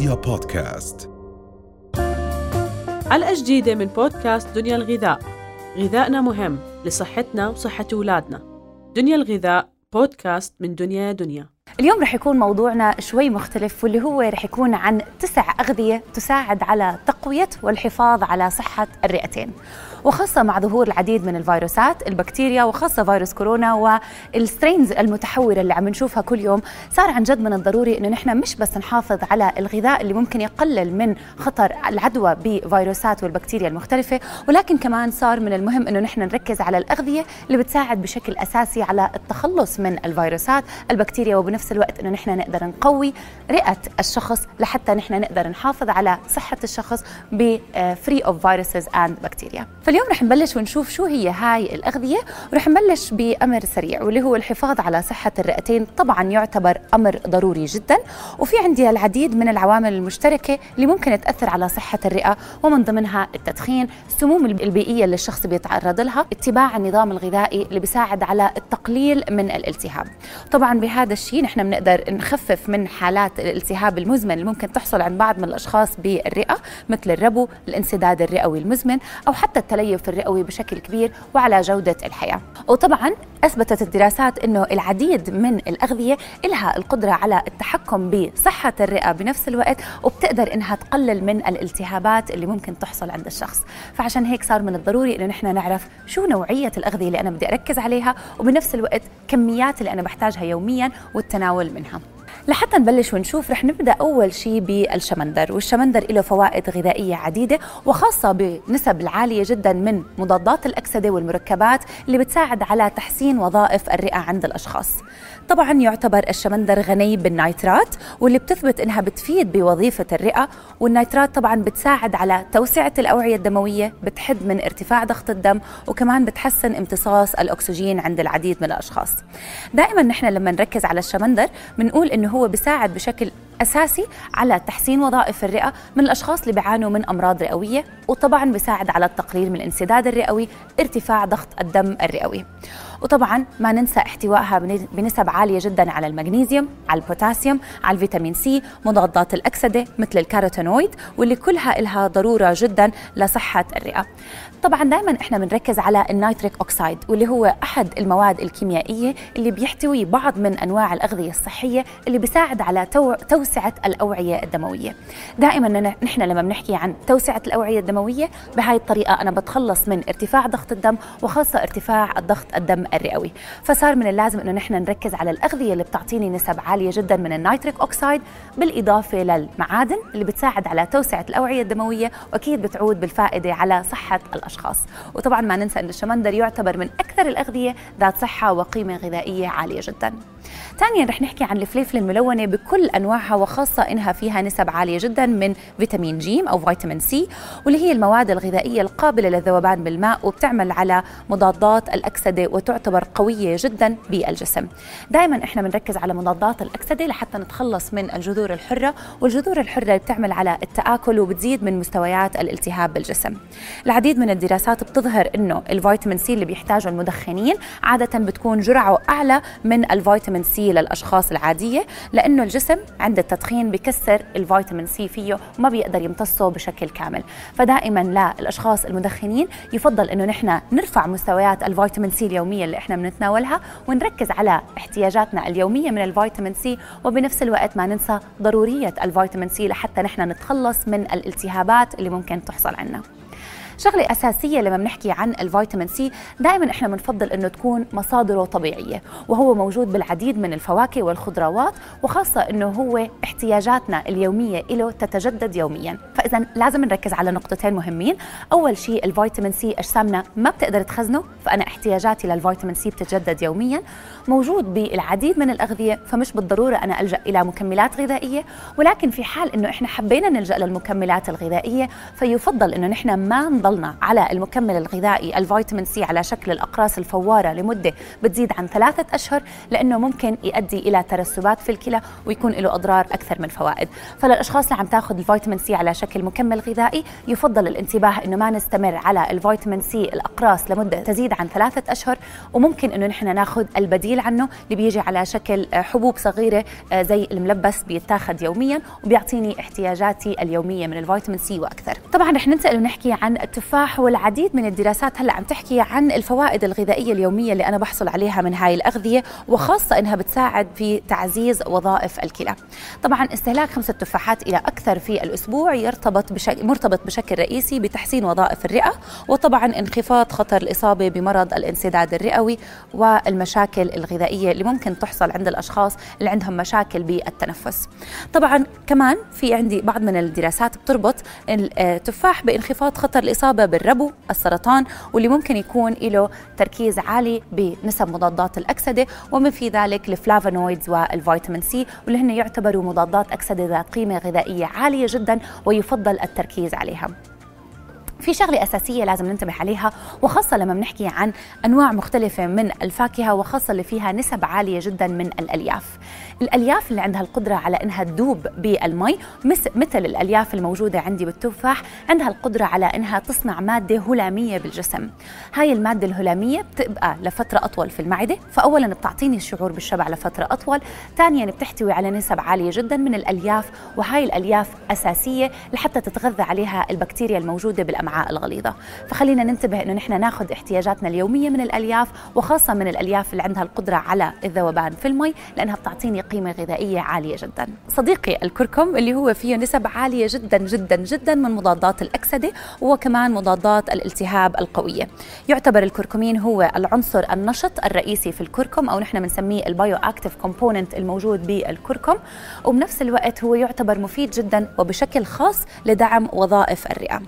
رؤيا بودكاست. حلقة جديدة من بودكاست دنيا الغذاء. غذائنا مهم لصحتنا وصحة أولادنا. دنيا الغذاء بودكاست من دنيا دنيا. اليوم رح يكون موضوعنا شوي مختلف واللي هو رح يكون عن تسع أغذية تساعد على تقوية والحفاظ على صحة الرئتين. وخاصة مع ظهور العديد من الفيروسات البكتيريا وخاصة فيروس كورونا والسترينز المتحورة اللي عم نشوفها كل يوم. صار عن جد من الضروري إنه نحن مش بس نحافظ على الغذاء اللي ممكن يقلل من خطر العدوى بفيروسات والبكتيريا المختلفة ولكن كمان صار من المهم إنه نحن نركز على الأغذية اللي بتساعد بشكل أساسي على التخلص من الفيروسات البكتيريا وبنفس الوقت إنه نحن نقدر نقوي رئة الشخص لحتى نحن نقدر نحافظ على صحة الشخص ب free of viruses and bacteria فاليوم رح نبلش ونشوف شو هي هاي الأغذية ورح نبلش بأمر سريع واللي هو الحفاظ على صحة الرئتين. طبعا يعتبر أمر ضروري جدا. وفي عندي العديد من العوامل المشتركة اللي ممكن تأثر على صحة الرئة ومن ضمنها التدخين السموم البيئية اللي الشخص بيتعرض لها اتباع النظام الغذائي اللي بيساعد على التقليل من الالتهاب. طبعا بهذا الشيء نحن بنقدر نخفف من حالات الالتهاب المزمن اللي ممكن تحصل عند بعض من الأشخاص بالرئة مثل الربو الانسداد الرئوي المزمن أو حتى التليف الرئوي بشكل كبير وعلى جودة الحياة. وطبعا أثبتت الدراسات أنه العديد من الأغذية لها القدرة على التحكم بصحة الرئة بنفس الوقت وبتقدر أنها تقلل من الالتهابات اللي ممكن تحصل عند الشخص. فعشان هيك صار من الضروري أنه نحن نعرف شو نوعية الأغذية اللي أنا بدي أركز عليها وبنفس الوقت كميات اللي أنا بحتاجها يوميا والتناول منها. لحتى نبلش ونشوف رح نبدأ أول شيء بالشمندر والشمندر له فوائد غذائية عديدة وخاصة بنسب العالية جدا من مضادات الأكسدة والمركبات اللي بتساعد على تحسين وظائف الرئة عند الأشخاص. طبعا يعتبر الشمندر غني بالنيترات واللي بتثبت إنها بتفيد بوظيفة الرئة. والنيترات طبعا بتساعد على توسعة الأوعية الدموية بتحد من ارتفاع ضغط الدم وكمان بتحسن امتصاص الأكسجين عند العديد من الأشخاص. دائما نحن لما نركز على الشمندر بنقول إنه هو بيساعد بشكل أساسي على تحسين وظائف الرئة من الأشخاص اللي بيعانوا من أمراض رئوية وطبعا بيساعد على التقليل من الانسداد الرئوي ارتفاع ضغط الدم الرئوي. وطبعا ما ننسى احتوائها بنسب عالية جدا على المغنيسيوم على البوتاسيوم على الفيتامين C مضادات الأكسدة مثل الكاروتينويد واللي كلها لها ضرورة جدا لصحة الرئة. طبعا دائما إحنا بنركز على ال nitric oxide واللي هو أحد المواد الكيميائية اللي بيحتوي بعض من أنواع الأغذية الصحية اللي بيساعد على تو... توسعة الأوعية الدموية. دائما نحن لما بنحكي عن توسعة الأوعية الدموية بهاي الطريقة أنا بتخلص من ارتفاع ضغط الدم وخاصة ارتفاع الضغط الدم الرئوي فصار من اللازم إنه نحن نركز على الأغذية اللي بتعطيني نسب عالية جدا من ال nitric oxide بالإضافة للمعادن اللي بتساعد على توسعة الأوعية الدموية وأكيد بتعود بالفائدة على صحة الأشخاص. وطبعا ما ننسى ان الشمندر يعتبر من أكثر الأغذية ذات صحة وقيمة غذائية عالية جدا. ثانيا رح نحكي عن الفليفله الملونة بكل أنواعها وخاصة إنها فيها نسب عالية جدا من فيتامين جيم أو فيتامين C واللي هي المواد الغذائية القابلة للذوبان بالماء وبتعمل على مضادات الأكسدة وتعتبر قوية جدا بالجسم. دائما إحنا بنركز على مضادات الأكسدة لحتى نتخلص من الجذور الحرة والجذور الحرة بتعمل على التآكل وبتزيد من مستويات الالتهاب بالجسم. العديد من الدراسات بتظهر إنه الفيتامين C اللي بيحتاجه المدخنين عادة بتكون جرعه أعلى من الفيتامين C للأشخاص العادية لأنه الجسم عند التدخين بكسر الفيتامين C فيه وما بيقدر يمتصه بشكل كامل. فدائما للاشخاص المدخنين يفضل إنه نحن نرفع مستويات الفيتامين C اليومية اللي إحنا بنتناولها ونركز على احتياجاتنا اليومية من الفيتامين C وبنفس الوقت ما ننسى ضرورية الفيتامين C لحتى نحن نتخلص من الالتهابات اللي ممكن تحصل عنا. شغلة أساسية لما بنحكي عن الفيتامين C دائما إحنا بنفضل إنه تكون مصادره طبيعية وهو موجود بالعديد من الفواكه والخضروات وخاصة إنه هو احتياجاتنا اليومية له تتجدد يوميا. فاذا لازم نركز على نقطتين مهمين. أول شيء الفيتامين C أجسامنا ما بتقدر تخزنه فأنا احتياجاتي للفيتامين C بتتجدد يوميا. موجود بالعديد من الأغذية فمش بالضرورة أنا ألجأ إلى مكملات غذائية ولكن في حال إنه إحنا حبينا نلجأ للمكملات الغذائية فيفضل إنه نحن ما نضلنا على المكمل الغذائي الفيتامين سي على شكل الأقراص الفوارة لمدة بتزيد عن ثلاثة أشهر لأنه ممكن يؤدي إلى ترسبات في الكلى ويكون له أضرار أكثر من فوائد. فللأشخاص اللي عم تاخذ الفيتامين سي على شكل مكمل غذائي يفضل الانتباه إنه ما نستمر على الفيتامين سي الأقراص لمدة تزيد عن ثلاثة أشهر وممكن إنه نحن ناخذ البديل التفصيل عنه اللي بيجي على شكل آه، حبوب صغيرة آه، زي الملبس بيتاخذ يوميا وبيعطيني احتياجاتي اليومية من الفيتامين سي وأكثر. طبعا رح ننتقل ونحكي عن التفاح والعديد من الدراسات هلأ عم تحكي عن الفوائد الغذائية اليومية اللي أنا بحصل عليها من هاي الأغذية وخاصة إنها بتساعد في تعزيز وظائف الكلى. طبعا استهلاك خمسة تفاحات إلى أكثر في الأسبوع يرتبط بشكل مرتبط بشكل رئيسي بتحسين وظائف الرئة وطبعا انخفاض خطر الإصابة بمرض الانسداد الرئوي والمشاكل الغذائية اللي ممكن تحصل عند الأشخاص اللي عندهم مشاكل بالتنفس. طبعا كمان في عندي بعض من الدراسات بتربط التفاح بانخفاض خطر الإصابة بالربو السرطان واللي ممكن يكون له تركيز عالي بنسب مضادات الأكسدة بما في ذلك ال flavonoids والفيتامين سي واللي هن يعتبروا مضادات أكسدة ذات قيمة غذائية عالية جدا ويفضل التركيز عليها. في شغلة أساسية لازم ننتبه عليها وخاصة لما بنحكي عن أنواع مختلفة من الفاكهة وخاصة اللي فيها نسب عالية جدا من الألياف. الألياف اللي عندها القدرة على أنها تذوب بالمي مثل الألياف الموجودة عندي بالتفاح عندها القدرة على أنها تصنع مادة هلامية بالجسم. هاي المادة الهلامية بتبقى لفترة أطول في المعدة فأولا بتعطيني الشعور بالشبع لفترة أطول ثانيا بتحتوي على نسب عالية جدا من الألياف وهاي الألياف أساسية لحتى تتغذى عليها البكتيريا الموجودة الغليظة. فخلينا ننتبه أنه نحن ناخذ احتياجاتنا اليومية من الألياف وخاصة من الألياف اللي عندها القدرة على الذوبان في المي لأنها بتعطيني قيمة غذائية عالية جدا. صديقي الكركم اللي هو فيه نسب عالية جدا جدا جدا من مضادات الأكسدة وكمان مضادات الالتهاب القوية. يعتبر الكركمين هو العنصر النشط الرئيسي في الكركم أو نحن بنسميه ال bioactive component الموجود بالكركم. وبنفس الوقت هو يعتبر مفيد جدا وبشكل خاص لدعم وظائف الرئة.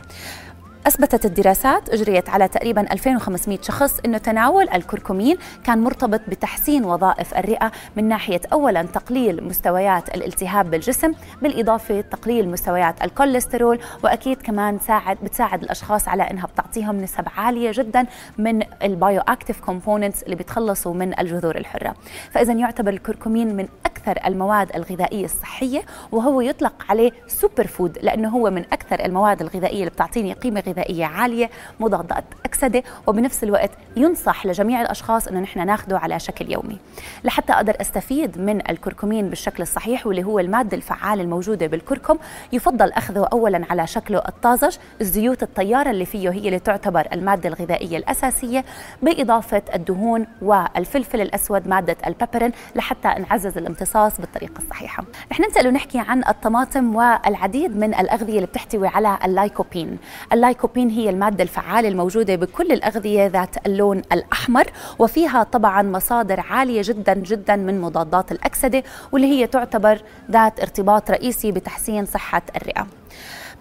أثبتت الدراسات أجريت على تقريبا 2500 شخص أنه تناول الكركمين كان مرتبط بتحسين وظائف الرئة من ناحية أولا تقليل مستويات الالتهاب بالجسم بالإضافة تقليل مستويات الكوليسترول وأكيد كمان ساعد بتساعد الأشخاص على أنها بتعطيهم نسب عالية جدا من ال bioactive components اللي بيتخلصوا من الجذور الحرة. فإذا يعتبر الكركمين من أكثر المواد الغذائية الصحية وهو يطلق عليه super food لأنه هو من أكثر المواد الغذائية اللي بتعطيني قيمة غذائية عالية مضادات أكسدة وبنفس الوقت ينصح لجميع الأشخاص إنه نحن ناخذه على شكل يومي. لحتى أقدر أستفيد من الكركمين بالشكل الصحيح واللي هو المادة الفعالة الموجودة بالكركم يفضل أخذه اولا على شكله الطازج الزيوت الطيارة اللي فيه هي اللي تعتبر المادة الغذائية الأساسية بإضافة الدهون والفلفل الأسود مادة البيبرين لحتى نعزز الامتصاص بالطريقة الصحيحة. رح ننتقل ونحكي عن الطماطم والعديد من الأغذية اللي بتحتوي على اللايكوبين. اللايكوبين اللايكوبين هي المادة الفعالة الموجودة بكل الأغذية ذات اللون الأحمر وفيها طبعا مصادر عالية جدا جدا من مضادات الأكسدة واللي هي تعتبر ذات ارتباط رئيسي بتحسين صحة الرئة.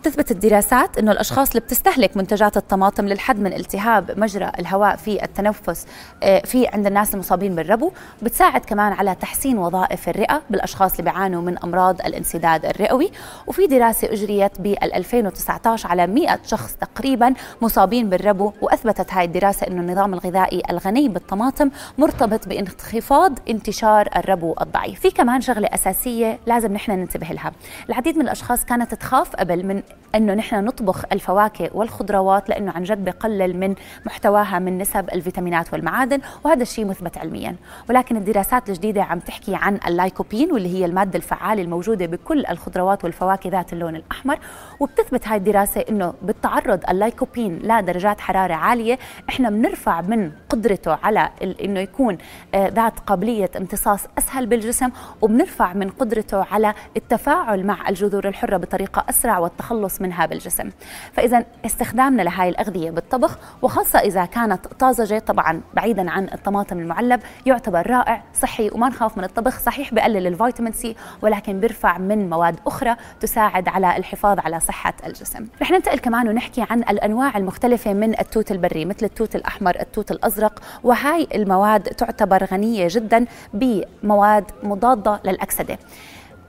بتثبت الدراسات إنه الأشخاص اللي بتستهلك منتجات الطماطم للحد من التهاب مجرى الهواء في التنفس آه، في عند الناس المصابين بالربو بتساعد كمان على تحسين وظائف الرئة بالأشخاص اللي بيعانوا من أمراض الانسداد الرئوي. وفي دراسة أجريت بال 2019 على 100 شخص تقريبا مصابين بالربو وأثبتت هاي الدراسة إنه النظام الغذائي الغني بالطماطم مرتبط بانخفاض انتشار الربو الضعيف. في كمان شغلة أساسية لازم نحن ننتبه لها. العديد من الأشخاص كانت تخاف قبل من أنه نحن نطبخ الفواكه والخضروات لأنه عن جد بقلل من محتواها من نسب الفيتامينات والمعادن وهذا الشيء مثبت علميا. ولكن الدراسات الجديدة عم تحكي عن اللايكوبين واللي هي المادة الفعالة الموجودة بكل الخضروات والفواكه ذات اللون الأحمر. وبتثبت هاي الدراسة إنه بتعرض اللايكوبين لدرجات حرارة عالية إحنا بنرفع من قدرته على إنه يكون آه، ذات قابلية امتصاص أسهل بالجسم وبنرفع من قدرته على التفاعل مع الجذور الحرة بطريقة أسرع والتخلص منها بالجسم. فإذا استخدامنا لهاي الأغذية بالطبخ وخاصة إذا كانت طازجة طبعا بعيدا عن الطماطم المعلب يعتبر رائع صحي وما نخاف من الطبخ صحيح بقلل الفيتامين سي ولكن بيرفع من مواد أخرى تساعد على الحفاظ على صحة الجسم. رح ننتقل كمان ونحكي عن الأنواع المختلفة من التوت البري مثل التوت الأحمر التوت الأزرق وهاي المواد تعتبر غنية جدا بمواد مضادة للأكسدة.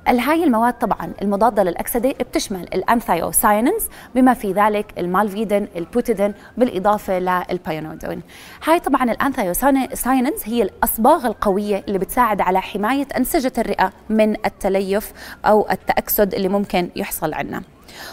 هاي المواد طبعا المضادة للأكسدة بتشمل الأنثيوسايننز بما في ذلك المالفيدين البوتيدين بالإضافة للبايونودين هاي طبعا ال anthocyanins هي الأصباغ القوية اللي بتساعد على حماية أنسجة الرئة من التليف أو التأكسد اللي ممكن يحصل عندنا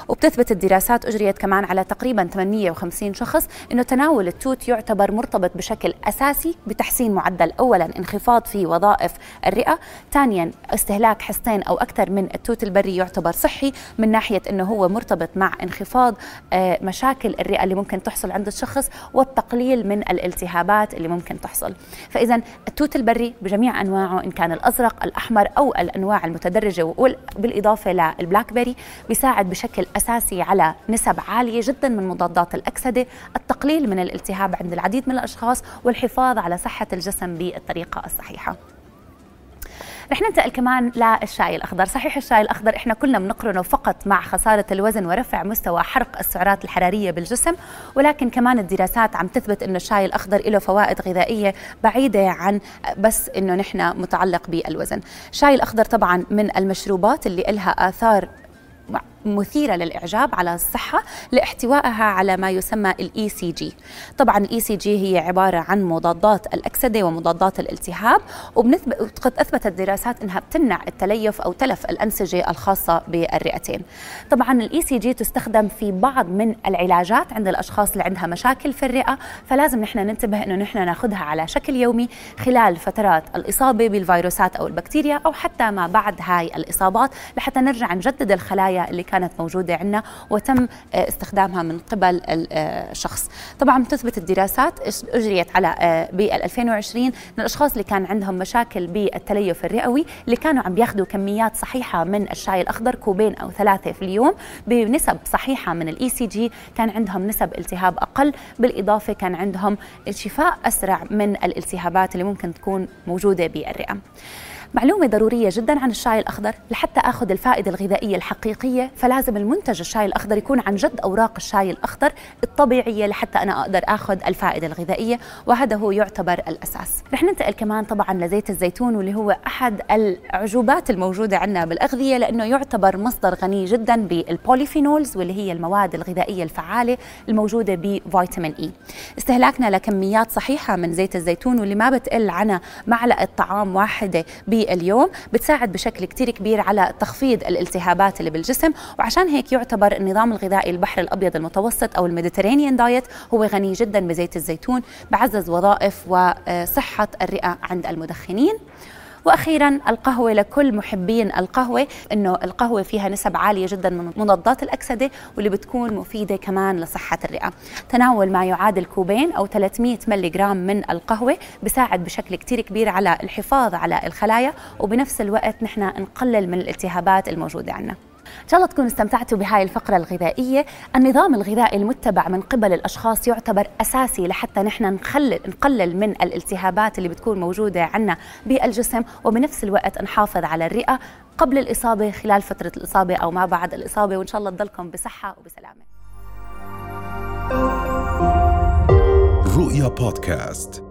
وبتثبت الدراسات أجريت كمان على تقريبا 850 شخص أنه تناول التوت يعتبر مرتبط بشكل أساسي بتحسين معدل أولا انخفاض في وظائف الرئة ثانيا استهلاك حصتين أو أكثر من التوت البري يعتبر صحي من ناحية أنه هو مرتبط مع انخفاض آه، مشاكل الرئة اللي ممكن تحصل عند الشخص والتقليل من الالتهابات اللي ممكن تحصل. فإذا التوت البري بجميع أنواعه إن كان الأزرق الأحمر أو الأنواع المتدرجة بالإضافة لل blackberry بيساعد بشكل أساسي على نسب عالية جدا من مضادات الأكسدة التقليل من الالتهاب عند العديد من الأشخاص والحفاظ على صحة الجسم بالطريقة الصحيحة رح ننتقل كمان للشاي الأخضر، صحيح الشاي الأخضر إحنا كلنا بنقرنه فقط مع خسارة الوزن ورفع مستوى حرق السعرات الحرارية بالجسم، ولكن كمان الدراسات عم تثبت إنه الشاي الأخضر له فوائد غذائية بعيدة عن بس إنه نحن متعلق بالوزن. الشاي الأخضر طبعا من المشروبات اللي لها آثار مثيرة للإعجاب على الصحة لاحتوائها على ما يسمى الاي سي جي طبعا الاي سي جي هي عبارة عن مضادات الأكسدة ومضادات الالتهاب وقد أثبتت دراسات إنها بتمنع التليف أو تلف الأنسجة الخاصة بالرئتين. طبعا ال ECG تستخدم في بعض من العلاجات عند الأشخاص اللي عندها مشاكل في الرئة فلازم نحن ننتبه إنه نحن ناخذها على شكل يومي خلال فترات الإصابة بالفيروسات أو البكتيريا أو حتى ما بعد هاي الإصابات لحتى نرجع نجدد الخلايا اللي كانت موجودة عندنا وتم آه، استخدامها من قبل الشخص آه، طبعا تثبت الدراسات أجريت على آه، ب 2020 من الأشخاص اللي كان عندهم مشاكل بالتليف الرئوي اللي كانوا عم بياخذوا كميات صحيحة من الشاي الأخضر كوبين أو ثلاثة في اليوم بنسب صحيحة من ال ECG كان عندهم نسب التهاب أقل بالإضافة كان عندهم شفاء أسرع من الالتهابات اللي ممكن تكون موجودة بالرئة. معلومة ضرورية جدا عن الشاي الأخضر. لحتى أخذ الفائدة الغذائية الحقيقية فلازم المنتج الشاي الأخضر يكون عن جد أوراق الشاي الأخضر الطبيعية لحتى أنا أقدر أخذ الفائدة الغذائية وهذا هو يعتبر الأساس. رح ننتقل كمان طبعا لزيت الزيتون واللي هو أحد الأعجوبات الموجودة عندنا بالأغذية لأنه يعتبر مصدر غني جدا بال polyphenols واللي هي المواد الغذائية الفعالة الموجودة بفيتامين إي. استهلاكنا لكميات صحيحة من زيت الزيتون واللي ما بتقل عنا معلقة طعام واحدة ب اليوم بتساعد بشكل كتير كبير على تخفيض الالتهابات اللي بالجسم. وعشان هيك يعتبر النظام الغذائي البحر الأبيض المتوسط أو ال Mediterranean diet هو غني جدا بزيت الزيتون بعزز وظائف وصحة الرئة عند المدخنين. وأخيرا القهوة لكل محبين القهوة إنه القهوة فيها نسب عالية جدا من مضادات الأكسدة واللي بتكون مفيدة كمان لصحة الرئة. تناول ما يعادل كوبين أو 300 ملي جرام من القهوة بيساعد بشكل كتير كبير على الحفاظ على الخلايا وبنفس الوقت نحن نقلل من الالتهابات الموجودة عندنا إن شاء الله تكونوا استمتعتوا بهاي الفقرة الغذائية. النظام الغذائي المتبع من قبل الأشخاص يعتبر أساسي لحتى نحن نخلل نقلل من الالتهابات اللي بتكون موجودة عندنا بالجسم وبنفس الوقت نحافظ على الرئة قبل الإصابة خلال فترة الإصابة أو ما بعد الإصابة. وإن شاء الله تضلكم بصحة وبسلامة. رؤيا بودكاست.